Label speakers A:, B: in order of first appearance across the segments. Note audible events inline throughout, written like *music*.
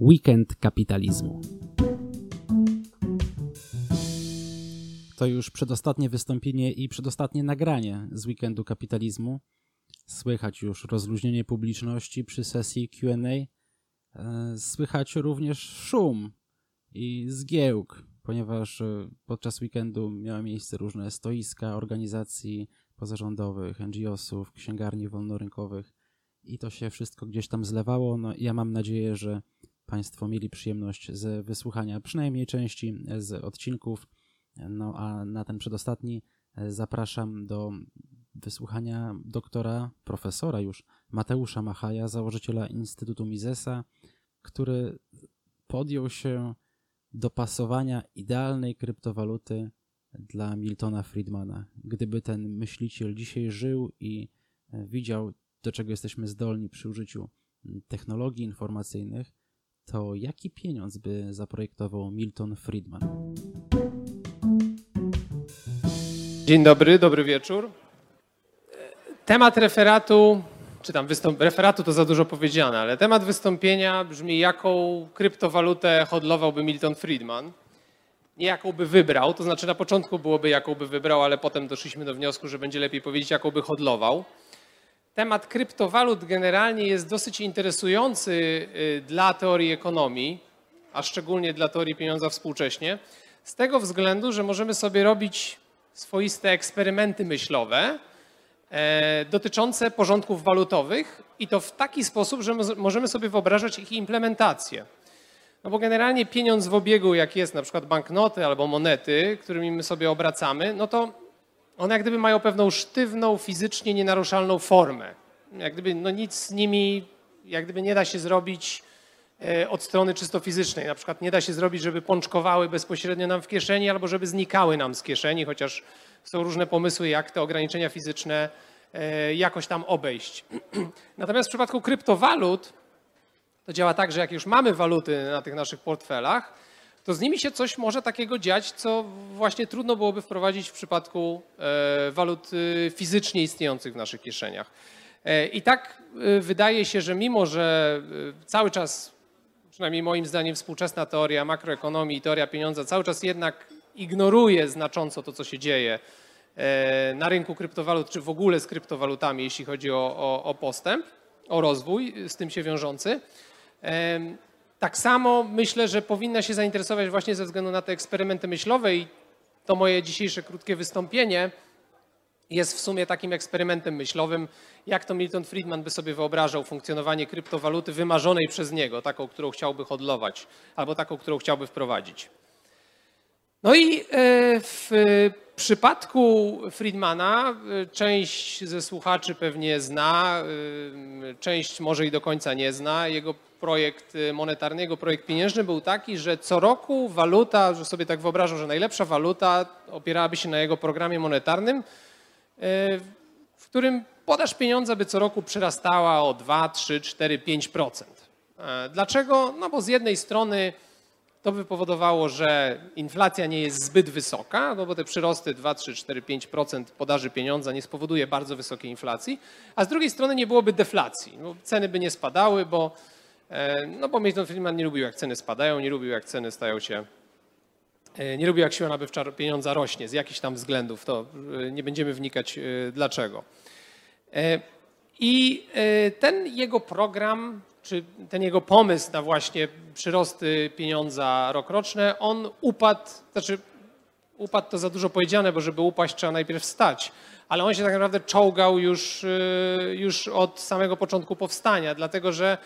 A: Weekend kapitalizmu. To już przedostatnie wystąpienie i przedostatnie nagranie z weekendu kapitalizmu. Słychać już rozluźnienie publiczności przy sesji QA. E, słychać również szum i zgiełk, ponieważ e, podczas weekendu miały miejsce różne stoiska organizacji pozarządowych, NGO-sów, księgarni wolnorynkowych i to się wszystko gdzieś tam zlewało. No, ja mam nadzieję, że Państwo mieli przyjemność ze wysłuchania przynajmniej części z odcinków. No a na ten przedostatni e, zapraszam do wysłuchania doktora, profesora już Mateusza Machaja, założyciela Instytutu Misesa, który podjął się dopasowania idealnej kryptowaluty dla Miltona Friedmana. Gdyby ten myśliciel dzisiaj żył i e, widział, do czego jesteśmy zdolni przy użyciu technologii informacyjnych, to jaki pieniądz by zaprojektował Milton Friedman?
B: Dzień dobry, dobry wieczór. Temat referatu, czy tam wystąp- referatu to za dużo powiedziane, ale temat wystąpienia brzmi, jaką kryptowalutę hodlowałby Milton Friedman. Nie jaką by wybrał, to znaczy na początku byłoby jaką by wybrał, ale potem doszliśmy do wniosku, że będzie lepiej powiedzieć, jaką by hodlował. Temat kryptowalut generalnie jest dosyć interesujący y, dla teorii ekonomii, a szczególnie dla teorii pieniądza współcześnie, z tego względu, że możemy sobie robić swoiste eksperymenty myślowe e, dotyczące porządków walutowych i to w taki sposób, że możemy sobie wyobrażać ich implementację. No bo generalnie pieniądz w obiegu, jak jest na przykład banknoty albo monety, którymi my sobie obracamy, no to one jak gdyby mają pewną sztywną, fizycznie nienaruszalną formę. Jak gdyby no nic z nimi, jak gdyby nie da się zrobić e, od strony czysto fizycznej. Na przykład nie da się zrobić, żeby pączkowały bezpośrednio nam w kieszeni albo żeby znikały nam z kieszeni, chociaż są różne pomysły, jak te ograniczenia fizyczne e, jakoś tam obejść. *clears throat* Natomiast w przypadku kryptowalut to działa tak, że jak już mamy waluty na tych naszych portfelach, to z nimi się coś może takiego dziać, co właśnie trudno byłoby wprowadzić w przypadku e, walut e, fizycznie istniejących w naszych kieszeniach. E, I tak wydaje się, że mimo, że cały czas, przynajmniej moim zdaniem, współczesna teoria makroekonomii i teoria pieniądza cały czas jednak ignoruje znacząco to, co się dzieje na rynku kryptowalut, czy w ogóle z kryptowalutami, jeśli chodzi o, o, o postęp, o rozwój z tym się wiążący. Tak samo myślę, że powinna się zainteresować właśnie ze względu na te eksperymenty myślowe i to moje dzisiejsze krótkie wystąpienie jest w sumie takim eksperymentem myślowym, jak to Milton Friedman by sobie wyobrażał funkcjonowanie kryptowaluty wymarzonej przez niego, taką, którą chciałby hodlować, albo taką, którą chciałby wprowadzić. No i e, w przypadku Friedmana e, część ze słuchaczy pewnie zna, e, część może i do końca nie zna. Jego projekt monetarny, jego projekt pieniężny był taki, że co roku waluta, że sobie tak wyobrażam, że najlepsza waluta opierałaby się na jego programie monetarnym, w którym podaż pieniądza by co roku przyrastała o 2, 3, 4, 5%. Dlaczego? No bo z jednej strony to by powodowało, że inflacja nie jest zbyt wysoka, no bo te przyrosty 2, 3, 4, 5% podaży pieniądza nie spowoduje bardzo wysokiej inflacji, a z drugiej strony nie byłoby deflacji. Ceny by nie spadały, bo, e, no bo Milton Friedman nie lubił jak ceny spadają, nie lubił jak ceny stają się e, nie lubił, jak siła nabywcza pieniądza rośnie z jakichś tam względów. To e, nie będziemy wnikać dlaczego. I ten jego program czy ten jego pomysł na właśnie przyrosty pieniądza rokroczne, on upadł, znaczy upadł to za dużo powiedziane, bo żeby upaść trzeba najpierw stać, ale on się tak naprawdę czołgał już, y, już od samego początku powstania, dlatego że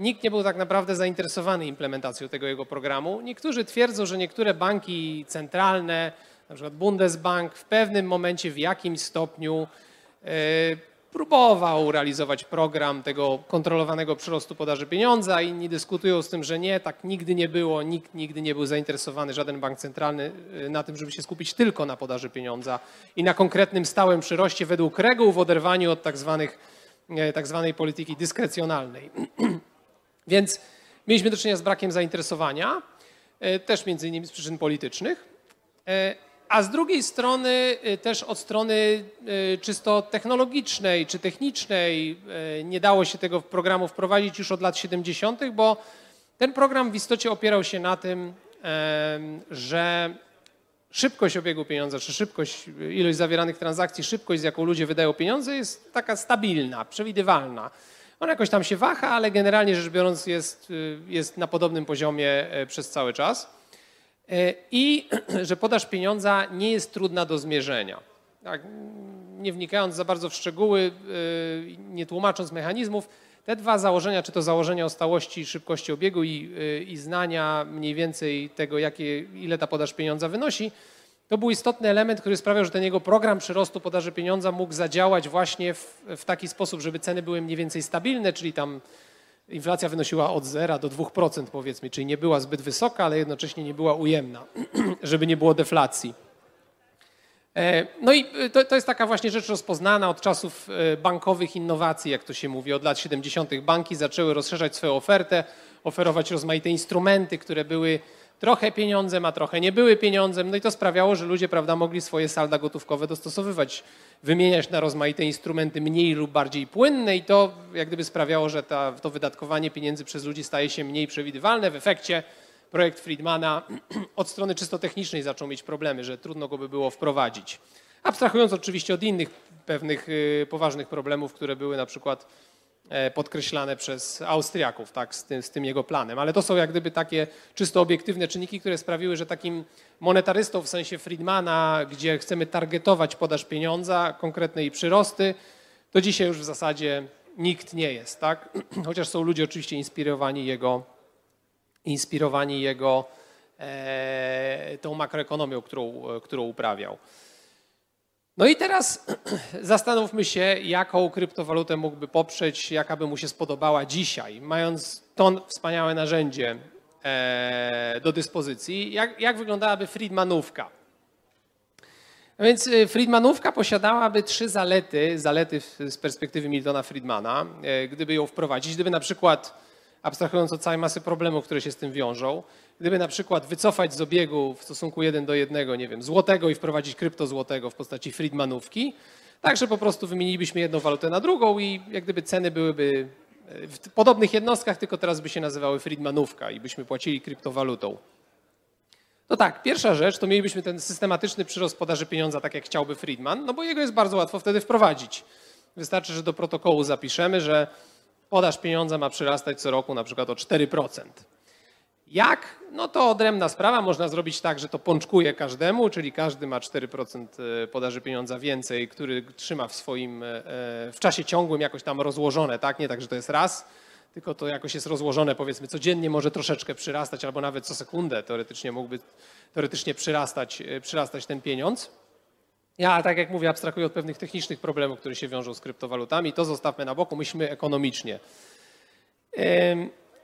B: nikt nie był tak naprawdę zainteresowany implementacją tego jego programu. Niektórzy twierdzą, że niektóre banki centralne, na przykład Bundesbank, w pewnym momencie w jakimś stopniu y, próbował realizować program tego kontrolowanego przyrostu podaży pieniądza. Inni dyskutują z tym, że nie, tak nigdy nie było, nikt nigdy nie był zainteresowany, żaden bank centralny y, na tym, żeby się skupić tylko na podaży pieniądza i na konkretnym stałym przyroście według reguł w oderwaniu od tak, zwanych, e, tak zwanej polityki dyskrecjonalnej. *clears throat* Więc mieliśmy do czynienia z brakiem zainteresowania, e, też między innymi z przyczyn politycznych. A z drugiej strony y, też od strony y, czysto technologicznej czy technicznej y, nie dało się tego programu wprowadzić już od lat 70., bo Ten program w istocie opierał się na tym, że szybkość obiegu pieniądza, czy szybkość, ilość zawieranych transakcji, szybkość, z jaką ludzie wydają pieniądze, jest taka stabilna, przewidywalna. Ona jakoś tam się waha, ale generalnie rzecz biorąc jest, jest na podobnym poziomie e, przez cały czas. E, I *clears throat* że podaż pieniądza nie jest trudna do zmierzenia. Tak, nie wnikając za bardzo w szczegóły, e, nie tłumacząc mechanizmów, te dwa założenia, czy to założenia o stałości szybkości obiegu i, y, i znania mniej więcej tego, jakie, ile ta podaż pieniądza wynosi, to był istotny element, który sprawiał, że ten jego program przyrostu podaży pieniądza mógł zadziałać właśnie w, w taki sposób, żeby ceny były mniej więcej stabilne, czyli tam inflacja wynosiła od 0 do 2% powiedzmy, czyli nie była zbyt wysoka, ale jednocześnie nie była ujemna, *clears throat* żeby nie było deflacji. E, no i e, to, to, jest taka właśnie rzecz rozpoznana od czasów e, bankowych innowacji, jak to się mówi. Od lat 70. banki zaczęły rozszerzać swoją ofertę, oferować rozmaite instrumenty, które były trochę pieniądzem, a trochę nie były pieniądzem. No i to sprawiało, że ludzie prawda, mogli swoje salda gotówkowe dostosowywać, wymieniać na rozmaite instrumenty mniej lub bardziej płynne i to jak gdyby sprawiało, że ta, to wydatkowanie pieniędzy przez ludzi staje się mniej przewidywalne. W efekcie projekt Friedmana *clears throat* od strony czysto technicznej zaczął mieć problemy, że trudno go by było wprowadzić. Abstrahując oczywiście od innych pewnych y, poważnych problemów, które były na przykład podkreślane przez Austriaków tak, z, tym, z tym jego planem. Ale to są jak gdyby takie czysto obiektywne czynniki, które sprawiły, że takim monetarystą w sensie Friedmana, gdzie chcemy targetować podaż pieniądza, konkretne jej przyrosty, to dzisiaj już w zasadzie nikt nie jest. Tak? *clears throat* Chociaż są ludzie oczywiście inspirowani jego inspirowani jego e, tą makroekonomią, którą, którą uprawiał. No i teraz *clears throat* zastanówmy się, jaką kryptowalutę mógłby poprzeć, jaka by mu się spodobała dzisiaj, mając to wspaniałe narzędzie e, do dyspozycji, jak, jak wyglądałaby Friedmanówka. No więc e, Friedmanówka posiadałaby trzy zalety, zalety z perspektywy Miltona Friedmana, gdyby ją wprowadzić. Gdyby na przykład abstrahując od całej masy problemów, które się z tym wiążą. Gdyby na przykład wycofać z obiegu w stosunku jeden do jednego, nie wiem, złotego i wprowadzić kryptozłotego w postaci Friedmanówki, tak, że po prostu wymienilibyśmy jedną walutę na drugą i jak gdyby ceny byłyby e, w podobnych jednostkach, tylko teraz by się nazywały Friedmanówka i byśmy płacili kryptowalutą. To tak, pierwsza rzecz to mielibyśmy ten systematyczny przyrost podaży pieniądza, tak jak chciałby Friedman, no bo jego jest bardzo łatwo wtedy wprowadzić. Wystarczy, że do protokołu zapiszemy, że podaż pieniądza ma przyrastać co roku na przykład o 4%. Jak? No to odrębna sprawa. Można zrobić tak, że to pączkuje każdemu, czyli każdy ma 4% e, podaży pieniądza więcej, który trzyma w swoim, e, w czasie ciągłym jakoś tam rozłożone, tak? Nie tak, że to jest raz, tylko to jakoś jest rozłożone, powiedzmy codziennie może troszeczkę przyrastać, albo nawet co sekundę teoretycznie mógłby teoretycznie przyrastać, e, przyrastać ten pieniądz. Ja, tak jak mówię, abstrahuję od pewnych technicznych problemów, które się wiążą z kryptowalutami. To zostawmy na boku, myślmy ekonomicznie.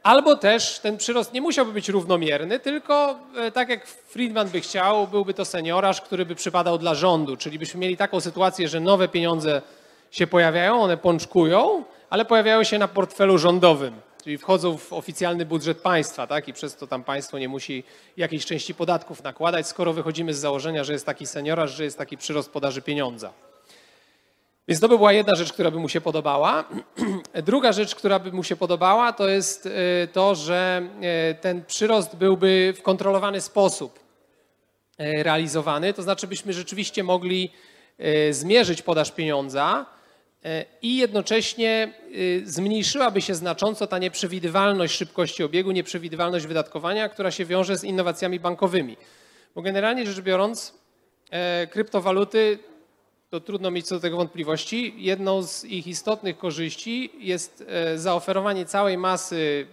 B: Albo też ten przyrost nie musiałby być równomierny, tylko e, tak jak Friedman by chciał, byłby to seniorarz, który by przypadał dla rządu. Czyli byśmy mieli taką sytuację, że nowe pieniądze się pojawiają, one pączkują, ale pojawiają się na portfelu rządowym czyli wchodzą w oficjalny budżet państwa, tak? I przez to tam państwo nie musi jakiejś części podatków nakładać, skoro wychodzimy z założenia, że jest taki seniorarz, że jest taki przyrost podaży pieniądza. Więc to by była jedna rzecz, która by mu się podobała. *clears throat* Druga rzecz, która by mu się podobała, to jest e, to, że e, ten przyrost byłby w kontrolowany sposób e, realizowany. To znaczy, byśmy rzeczywiście mogli zmierzyć podaż pieniądza, i jednocześnie y, zmniejszyłaby się znacząco ta nieprzewidywalność szybkości obiegu, nieprzewidywalność wydatkowania, która się wiąże z innowacjami bankowymi. Bo generalnie rzecz biorąc, e, kryptowaluty, to trudno mieć co do tego wątpliwości, jedną z ich istotnych korzyści jest e, zaoferowanie całej masy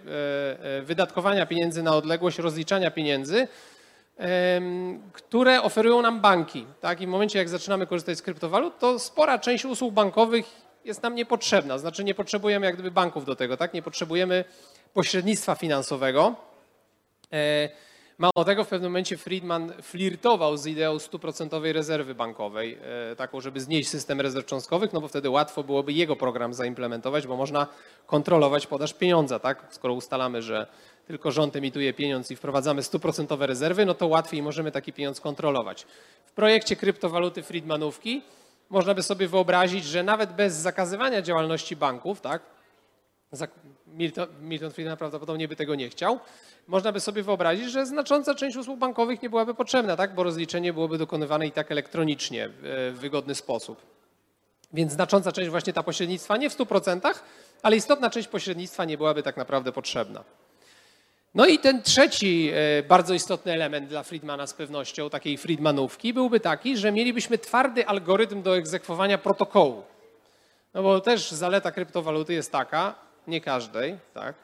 B: wydatkowania pieniędzy na odległość, rozliczania pieniędzy, które oferują nam banki. Tak? I w momencie, jak zaczynamy korzystać z kryptowalut, to spora część usług bankowych jest nam niepotrzebna. Znaczy nie potrzebujemy jak gdyby banków do tego, tak? nie potrzebujemy pośrednictwa finansowego. Mało tego, w pewnym momencie Friedman flirtował z ideą stuprocentowej rezerwy bankowej, e, taką, żeby znieść system rezerw cząstkowych, no bo wtedy łatwo byłoby jego program zaimplementować, bo można kontrolować podaż pieniądza, tak? Skoro ustalamy, że tylko rząd emituje pieniądz i wprowadzamy stuprocentowe rezerwy, no to łatwiej możemy taki pieniądz kontrolować. W projekcie kryptowaluty Friedmanówki można by sobie wyobrazić, że nawet bez zakazywania działalności banków, tak, Milton, Milton Friedman prawdopodobnie by tego nie chciał. Można by sobie wyobrazić, że znacząca część usług bankowych nie byłaby potrzebna, tak? bo rozliczenie byłoby dokonywane i tak elektronicznie w wygodny sposób. Więc znacząca część właśnie ta pośrednictwa nie w 100%, ale istotna część pośrednictwa nie byłaby tak naprawdę potrzebna. No i ten trzeci e, bardzo istotny element dla Friedmana z pewnością, takiej Friedmanówki, byłby taki, że mielibyśmy twardy algorytm do egzekwowania protokołu. No bo też zaleta kryptowaluty jest taka, nie każdej, tak,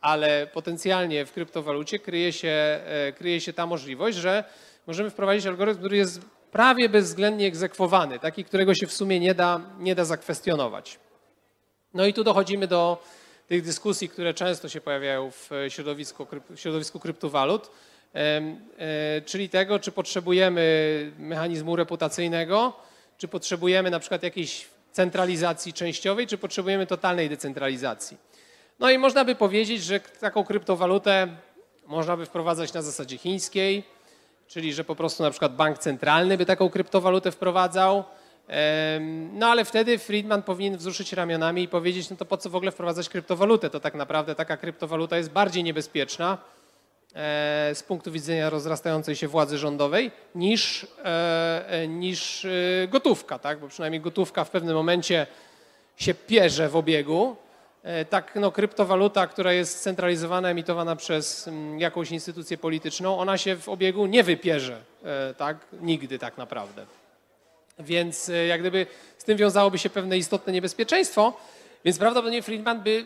B: ale potencjalnie w kryptowalucie kryje się, e, kryje się ta możliwość, że możemy wprowadzić algorytm, który jest prawie bezwzględnie egzekwowany, taki, którego się w sumie nie da, nie da zakwestionować. No i tu dochodzimy do tych dyskusji, które często się pojawiają w środowisku, w środowisku kryptowalut, e, czyli tego, czy potrzebujemy mechanizmu reputacyjnego, czy potrzebujemy na przykład jakiejś centralizacji częściowej, czy potrzebujemy totalnej decentralizacji. No i można by powiedzieć, że taką kryptowalutę można by wprowadzać na zasadzie chińskiej, czyli że po prostu na przykład bank centralny by taką kryptowalutę wprowadzał. No ale wtedy Friedman powinien wzruszyć ramionami i powiedzieć, no to po co w ogóle wprowadzać kryptowalutę? To tak naprawdę taka kryptowaluta jest bardziej niebezpieczna z punktu widzenia rozrastającej się władzy rządowej niż, e, e, niż gotówka, tak? bo przynajmniej gotówka w pewnym momencie się pierze w obiegu, E, tak no, kryptowaluta, która jest centralizowana, emitowana przez mm, jakąś instytucję polityczną, ona się w obiegu nie wypierze, e, tak? Nigdy tak naprawdę. Więc e, jak gdyby z tym wiązałoby się pewne istotne niebezpieczeństwo, więc prawdopodobnie Friedman by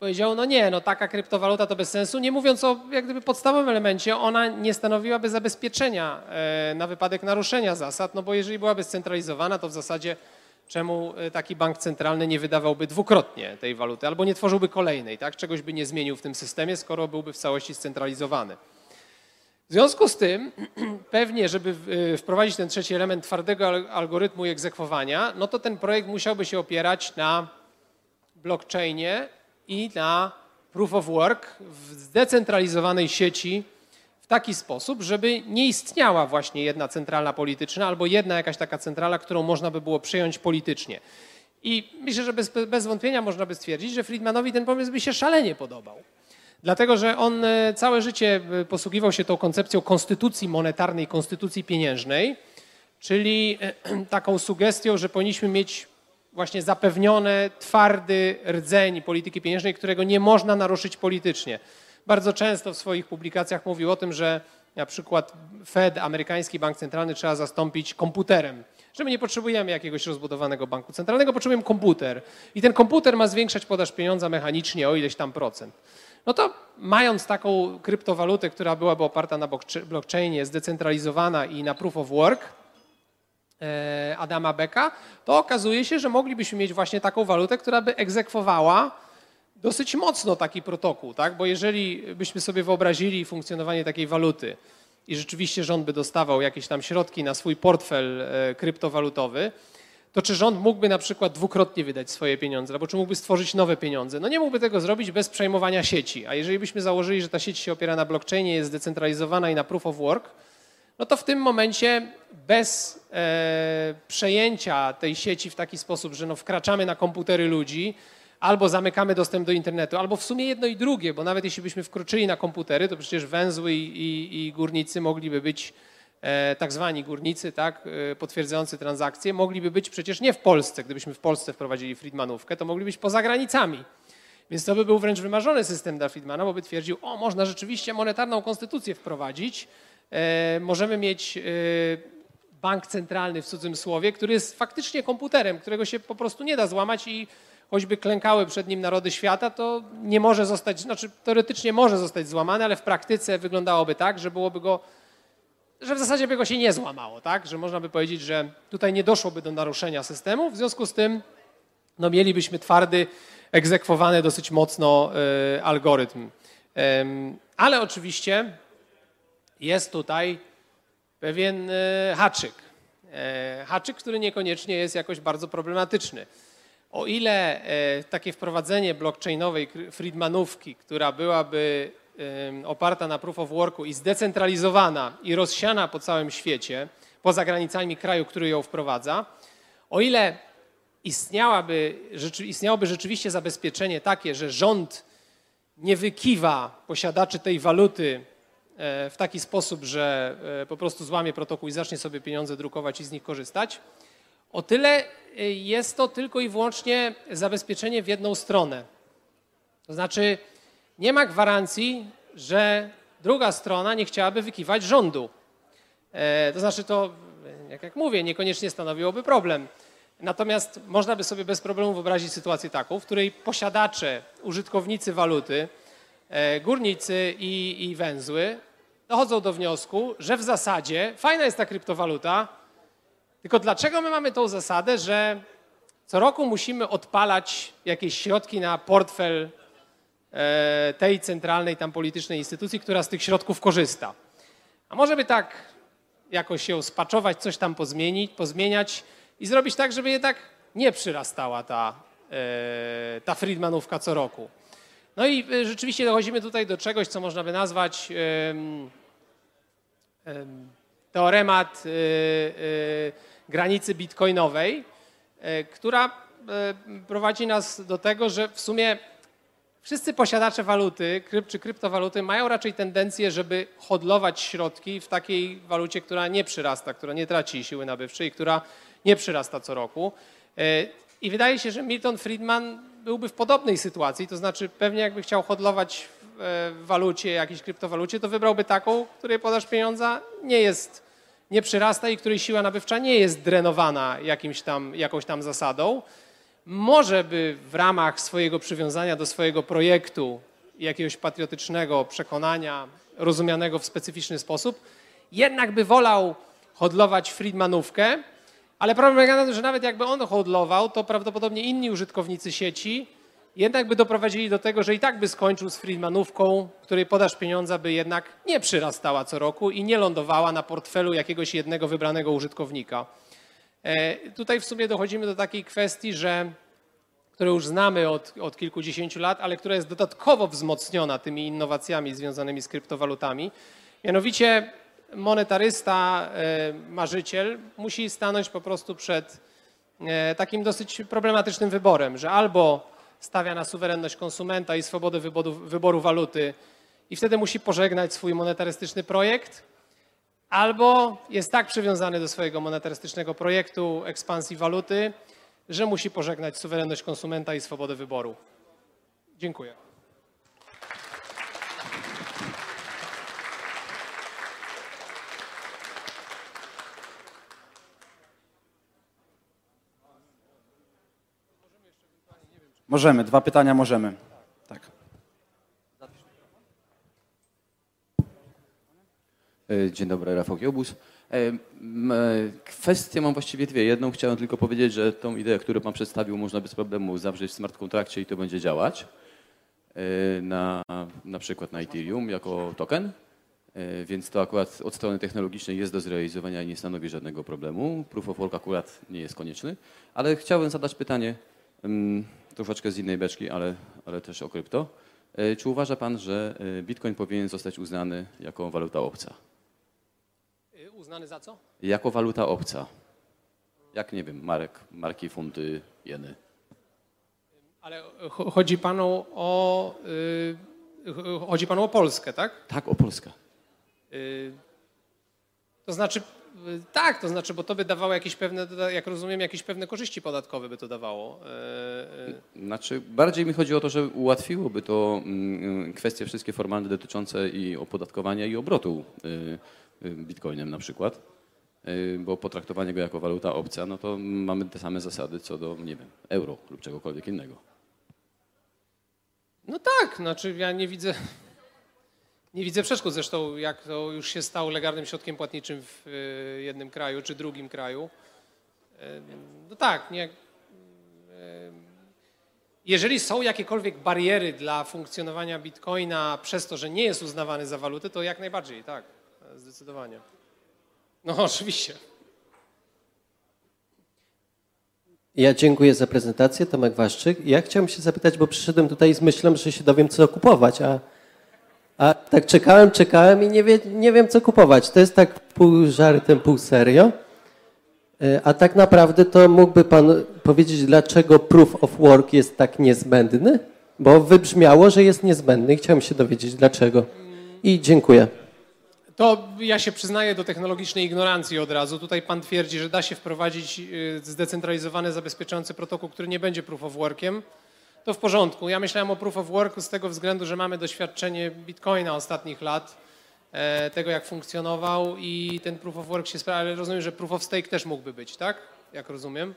B: powiedział, no nie, no taka kryptowaluta to bez sensu, nie mówiąc o jak gdyby podstawowym elemencie, ona nie stanowiłaby zabezpieczenia na wypadek naruszenia zasad, no bo jeżeli byłaby scentralizowana, to w zasadzie czemu e, taki bank centralny nie wydawałby dwukrotnie tej waluty albo nie tworzyłby kolejnej, tak? czegoś by nie zmienił w tym systemie, skoro byłby w całości scentralizowany. W związku z tym, *clears throat* pewnie, żeby e, wprowadzić ten trzeci element twardego algorytmu i egzekwowania, no to ten projekt musiałby się opierać na blockchainie i na proof of work w zdecentralizowanej sieci w taki sposób, żeby nie istniała właśnie jedna centralna polityczna albo jedna jakaś taka centrala, którą można by było przyjąć politycznie. I myślę, że bez, bez wątpienia można by stwierdzić, że Friedmanowi ten pomysł by się szalenie podobał. Dlatego, że on e, całe życie e, posługiwał się tą koncepcją konstytucji monetarnej, konstytucji pieniężnej, czyli e, *clears throat* taką sugestią, że powinniśmy mieć właśnie zapewniony twardy rdzeń polityki pieniężnej, którego nie można naruszyć politycznie bardzo często w swoich publikacjach mówił o tym, że na przykład Fed, amerykański bank centralny, trzeba zastąpić komputerem. Że my nie potrzebujemy jakiegoś rozbudowanego banku centralnego, potrzebujemy komputer. I ten komputer ma zwiększać podaż pieniądza mechanicznie o ileś tam procent. No to mając taką kryptowalutę, która byłaby oparta na blockchainie, zdecentralizowana i na proof of work Adama Becka, to okazuje się, że moglibyśmy mieć właśnie taką walutę, która by egzekwowała dosyć mocno taki protokół, tak? bo jeżeli byśmy sobie wyobrazili funkcjonowanie takiej waluty i rzeczywiście rząd by dostawał jakieś tam środki na swój portfel e, kryptowalutowy, to czy rząd mógłby na przykład dwukrotnie wydać swoje pieniądze, albo czy mógłby stworzyć nowe pieniądze? No nie mógłby tego zrobić bez przejmowania sieci. A jeżeli byśmy założyli, że ta sieć się opiera na blockchainie, jest zdecentralizowana i na proof of work, no to w tym momencie bez e, przejęcia tej sieci w taki sposób, że no wkraczamy na komputery ludzi, albo zamykamy dostęp do internetu, albo w sumie jedno i drugie, bo nawet jeśli byśmy wkroczyli na komputery, to przecież węzły i, i, i górnicy mogliby być, e, tak zwani górnicy, tak, e, potwierdzający transakcje, mogliby być przecież nie w Polsce. Gdybyśmy w Polsce wprowadzili Friedmanówkę, to mogli być poza granicami. Więc to by był wręcz wymarzony system dla Friedmana, bo by twierdził, o, można rzeczywiście monetarną konstytucję wprowadzić, możemy mieć e, bank centralny w cudzym słowie, który jest faktycznie komputerem, którego się po prostu nie da złamać i choćby klękały przed nim narody świata, to nie może zostać, znaczy teoretycznie może zostać złamany, ale w praktyce wyglądałoby tak, że byłoby go, że w zasadzie by go się nie złamało, tak? Że można by powiedzieć, że tutaj nie doszłoby do naruszenia systemu, w związku z tym no, mielibyśmy twardy, egzekwowany dosyć mocno y, algorytm. ale oczywiście jest tutaj pewien y, haczyk. E, haczyk, który niekoniecznie jest jakoś bardzo problematyczny. O ile e, takie wprowadzenie blockchainowej Friedmanówki, która byłaby oparta na proof of worku i zdecentralizowana i rozsiana po całym świecie, poza granicami kraju, który ją wprowadza, o ile istniałaby, istniałoby rzeczywiście zabezpieczenie takie, że rząd nie wykiwa posiadaczy tej waluty w taki sposób, że po prostu złamie protokół i zacznie sobie pieniądze drukować i z nich korzystać, o tyle jest to tylko i wyłącznie zabezpieczenie w jedną stronę. To znaczy, nie ma gwarancji, że druga strona nie chciałaby wykiwać rządu. E, to znaczy to, jak, jak mówię, niekoniecznie stanowiłoby problem. Natomiast można by sobie bez problemu wyobrazić sytuację taką, w której posiadacze, użytkownicy waluty, e, górnicy i, i węzły dochodzą do wniosku, że w zasadzie fajna jest ta kryptowaluta, tylko dlaczego my mamy tą zasadę, że co roku musimy odpalać jakieś środki na portfel E, tej centralnej tam politycznej instytucji, która z tych środków korzysta. A może by tak jakoś ją spaczować, coś tam pozmienić, pozmieniać i zrobić tak, żeby jednak nie przyrastała ta, e, ta Friedmanówka co roku. No i e, rzeczywiście dochodzimy tutaj do czegoś, co można by nazwać teoremat granicy bitcoinowej, która prowadzi nas do tego, że w sumie Wszyscy posiadacze waluty czy kryptowaluty mają raczej tendencję, żeby hodlować środki w takiej walucie, która nie przyrasta, która nie traci siły nabywczej, która nie przyrasta co roku. E, I wydaje się, że Milton Friedman byłby w podobnej sytuacji, to znaczy pewnie jakby chciał hodlować w e, walucie, jakiejś kryptowalucie, to wybrałby taką, której podaż pieniądza nie jest, nie przyrasta i której siła nabywcza nie jest drenowana jakimś tam, jakąś tam zasadą. Może by w ramach swojego przywiązania do swojego projektu, jakiegoś patriotycznego przekonania, rozumianego w specyficzny sposób, jednak by wolał hodlować Friedmanówkę, ale problem polega na tym, że nawet jakby on hodlował, to prawdopodobnie inni użytkownicy sieci jednak by doprowadzili do tego, że i tak by skończył z Friedmanówką, której podaż pieniądza by jednak nie przyrastała co roku i nie lądowała na portfelu jakiegoś jednego wybranego użytkownika. E, tutaj w sumie dochodzimy do takiej kwestii, że, którą już znamy od, od kilkudziesięciu lat, ale która jest dodatkowo wzmocniona tymi innowacjami związanymi z kryptowalutami. Mianowicie monetarysta, e, marzyciel musi stanąć po prostu przed e, takim dosyć problematycznym wyborem, że albo stawia na suwerenność konsumenta i swobodę wyboru, wyboru waluty i wtedy musi pożegnać swój monetarystyczny projekt, albo jest tak przywiązany do swojego monetarystycznego projektu ekspansji waluty, że musi pożegnać suwerenność konsumenta i swobodę wyboru. Dziękuję.
C: Możemy, dwa pytania możemy. Tak.
D: E, dzień dobry, Rafał Kiobus. E, e, kwestie mam właściwie dwie. Jedną chciałem tylko powiedzieć, że tą ideę, którą Pan przedstawił, można bez problemu zawrzeć w smart kontrakcie i to będzie działać. Na, na przykład na Ethereum jako token. Więc to akurat od strony technologicznej jest do zrealizowania i nie stanowi żadnego problemu. Proof of work akurat nie jest konieczny. Ale chciałbym zadać pytanie troszeczkę z innej beczki, ale, ale też o krypto. Czy uważa Pan, że Bitcoin powinien zostać uznany jako waluta obca?
B: Uznany za co?
D: Jako waluta obca. Jak nie wiem, marek, marki, funty, jeny.
B: Ale chodzi panu o, yy, chodzi panu o Polskę, tak?
D: Tak, o Polskę.
B: Yy, to znaczy, tak, to znaczy, bo to by dawało jakieś pewne, jak rozumiem, jakieś pewne korzyści podatkowe by to dawało.
D: Y, y. Znaczy, bardziej mi chodzi o to, że ułatwiłoby to mm, kwestie wszystkie formalne dotyczące i opodatkowania i obrotu y, Y, bitcoinem na przykład, y, bo potraktowanie go jako waluta obca, no to mamy te same zasady co do, nie wiem, euro lub czegokolwiek innego.
B: No tak, znaczy ja nie widzę, nie widzę przeszkód. Zresztą jak to już się stało legalnym środkiem płatniczym w y, jednym kraju czy drugim kraju. No tak, nie, jeżeli są jakiekolwiek bariery dla funkcjonowania bitcoina przez to, że nie jest uznawany za walutę, to jak najbardziej, tak. Zdecydowanie. No *laughs* oczywiście.
E: Ja dziękuję za prezentację, Tomek Waszczyk. Ja chciałem się zapytać, bo przyszedłem tutaj z myślą, że się dowiem, co kupować, a, a tak czekałem, czekałem i nie, wie, nie wiem, co kupować. To jest tak pół żartem, pół serio. E, a tak naprawdę to mógłby Pan powiedzieć, dlaczego proof of work jest tak niezbędny? Bo wybrzmiało, że jest niezbędny i chciałem się dowiedzieć dlaczego. I dziękuję.
B: To ja się przyznaję do technologicznej ignorancji od razu. Tutaj pan twierdzi, że da się wprowadzić y, zdecentralizowany, zabezpieczający protokół, który nie będzie proof of workiem. To w porządku. Ja myślałem o proof of worku z tego względu, że mamy doświadczenie Bitcoina ostatnich lat, e, tego jak funkcjonował i ten proof of work się sprawia, ale rozumiem, że proof of stake też mógłby być, tak? Jak rozumiem.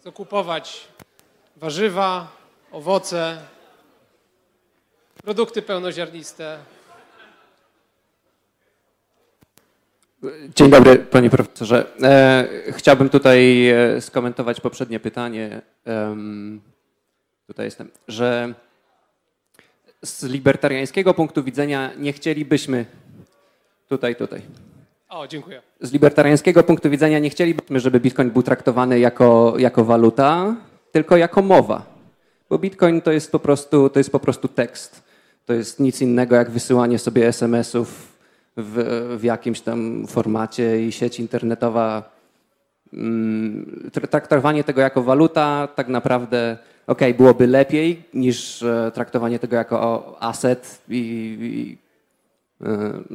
B: Co kupować warzywa, owoce, produkty pełnoziarniste.
F: Dzień dobry, panie profesorze. E, chciałbym tutaj e, skomentować poprzednie pytanie. Tutaj jestem, że z libertariańskiego punktu widzenia nie chcielibyśmy. Tutaj, tutaj.
B: O, dziękuję.
F: Z libertariańskiego punktu widzenia nie chcielibyśmy, żeby Bitcoin był traktowany jako, jako waluta, tylko jako mowa. Bo Bitcoin to jest po prostu, to jest po prostu tekst. To jest nic innego jak wysyłanie sobie SMS-ów w, w jakimś tam formacie i sieć internetowa. mm, tr- Traktowanie tego jako waluta tak naprawdę, okej, byłoby lepiej niż e, traktowanie tego jako asset i, i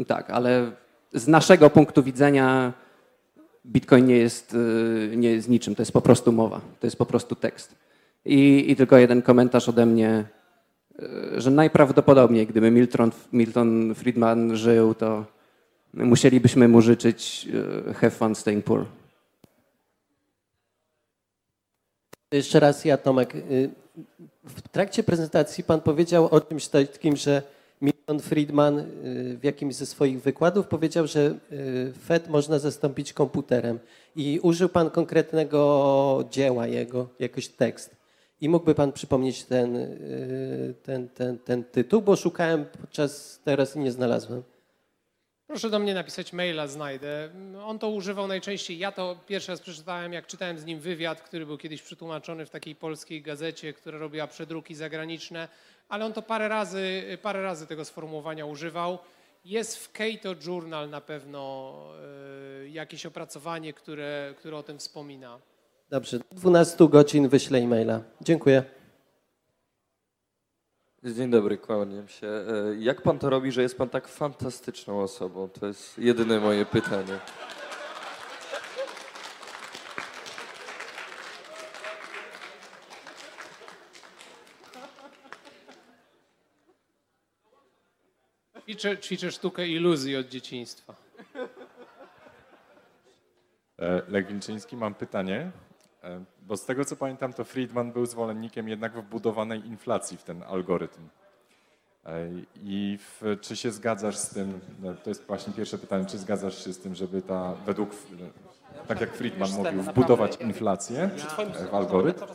F: e, tak, ale z naszego punktu widzenia Bitcoin nie jest, e, nie jest niczym, to jest po prostu mowa, to jest po prostu tekst. I, i tylko jeden komentarz ode mnie, że najprawdopodobniej, gdyby Milton, Milton Friedman żył, to musielibyśmy mu życzyć e, have fun staying poor.
E: Jeszcze raz ja, Tomek. Y, W trakcie prezentacji pan powiedział o czymś takim, że Milton Friedman y, w jakimś ze swoich wykładów powiedział, że y, Fed można zastąpić komputerem. I użył pan konkretnego dzieła jego, jakiś tekst. I mógłby pan przypomnieć ten, y, ten, ten, ten tytuł, bo szukałem podczas teraz i nie znalazłem.
B: Proszę do mnie napisać maila, znajdę. On to używał najczęściej. Ja to pierwszy raz przeczytałem, jak czytałem z nim wywiad, który był kiedyś przetłumaczony w takiej polskiej gazecie, która robiła przedruki zagraniczne, ale on to parę razy, parę razy tego sformułowania używał. Jest w Cato Journal na pewno y, jakieś opracowanie, które, które o tym wspomina.
E: Dobrze, 12 godzin wyślę e-maila. Dziękuję.
G: Dzień dobry, kłaniam się. E, Jak pan to robi, że jest pan tak fantastyczną osobą? To jest jedyne moje pytanie.
B: Ćwiczę, ćwiczę sztukę iluzji od dzieciństwa.
H: E, Lech Wilczyński, mam pytanie, bo z tego co pamiętam, to Friedman był zwolennikiem jednak wbudowanej inflacji w ten algorytm. E, I w, czy się zgadzasz z tym, no, to jest właśnie pierwsze pytanie, czy zgadzasz się z tym, żeby ta według, e, tak jak Friedman mówił, wbudować inflację e, w algorytm?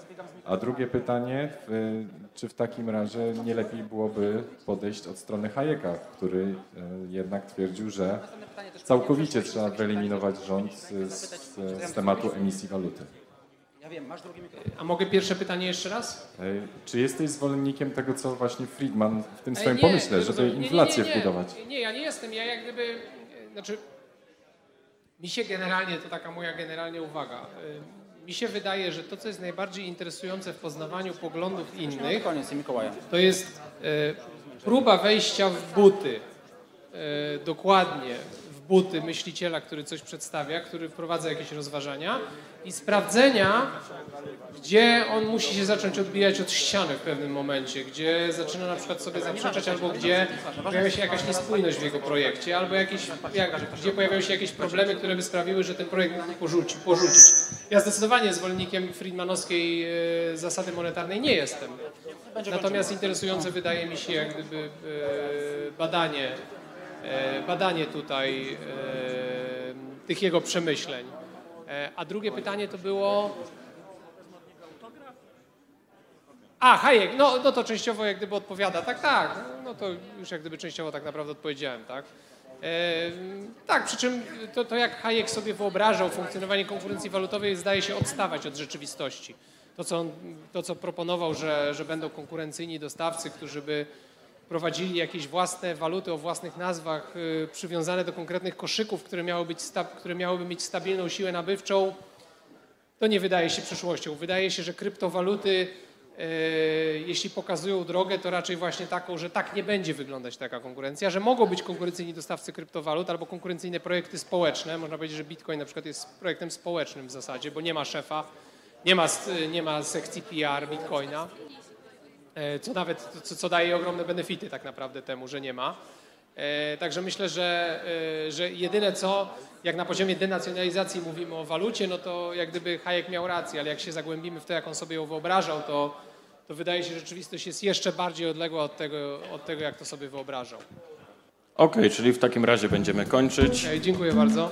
H: A drugie pytanie, czy w takim razie nie lepiej byłoby podejść od strony Hayeka, który e, jednak twierdził, że całkowicie trzeba wyeliminować rząd z, z tematu emisji waluty.
B: A mogę pierwsze pytanie jeszcze raz?
H: E, Czy jesteś zwolennikiem tego, co właśnie Friedman w tym
B: Ej,
H: swoim
B: nie,
H: pomyśle,
B: nie
H: żeby
B: nie,
H: inflację
B: nie, nie.
H: wbudować?
B: Nie, ja nie jestem. Ja jak gdyby, znaczy, mi się generalnie, to taka moja generalnie uwaga, e, mi się wydaje, że to, co jest najbardziej interesujące w poznawaniu poglądów innych, to jest e, próba wejścia w buty, e, dokładnie buty myśliciela, który coś przedstawia, który wprowadza jakieś rozważania i sprawdzenia, gdzie on musi się zacząć odbijać od ściany w pewnym momencie, gdzie zaczyna na przykład sobie zaprzeczać, albo gdzie pojawia się jakaś niespójność w jego projekcie, albo jakieś, jak, gdzie pojawiają się jakieś problemy, które by sprawiły, że ten projekt mógł porzuci, porzucić. Ja zdecydowanie zwolennikiem friedmanowskiej e, zasady monetarnej nie jestem. Natomiast interesujące wydaje mi się jak gdyby e, badanie, badanie tutaj e, tych jego przemyśleń. E, A drugie pytanie to było... A, Hayek, no, no to częściowo jak gdyby odpowiada. Tak, tak, no to już jak gdyby częściowo tak naprawdę odpowiedziałem, tak. E, tak, przy czym to, to jak Hayek sobie wyobrażał funkcjonowanie konkurencji walutowej zdaje się odstawać od rzeczywistości. To co, on, to, co proponował, że, że będą konkurencyjni dostawcy, którzy by prowadzili jakieś własne waluty o własnych nazwach y, przywiązane do konkretnych koszyków, które, miały być które miałyby mieć stabilną siłę nabywczą, to nie wydaje się przyszłością. Wydaje się, że kryptowaluty e, jeśli pokazują drogę, to raczej właśnie taką, że tak nie będzie wyglądać taka konkurencja, że mogą być konkurencyjni dostawcy kryptowalut albo konkurencyjne projekty społeczne. Można powiedzieć, że Bitcoin na przykład jest projektem społecznym w zasadzie, bo nie ma szefa, nie ma, nie ma sekcji PR Bitcoina, co nawet, co, co daje ogromne benefity tak naprawdę temu, że nie ma. E, Także myślę, że, e, że jedyne co, jak na poziomie denacjonalizacji mówimy o walucie, no to jak gdyby Hayek miał rację, ale jak się zagłębimy w to, jak on sobie ją wyobrażał, to, to wydaje się, że rzeczywistość jest jeszcze bardziej odległa od tego, od tego jak to sobie wyobrażał.
I: Okej, czyli w takim razie będziemy kończyć.
B: Okej, dziękuję bardzo.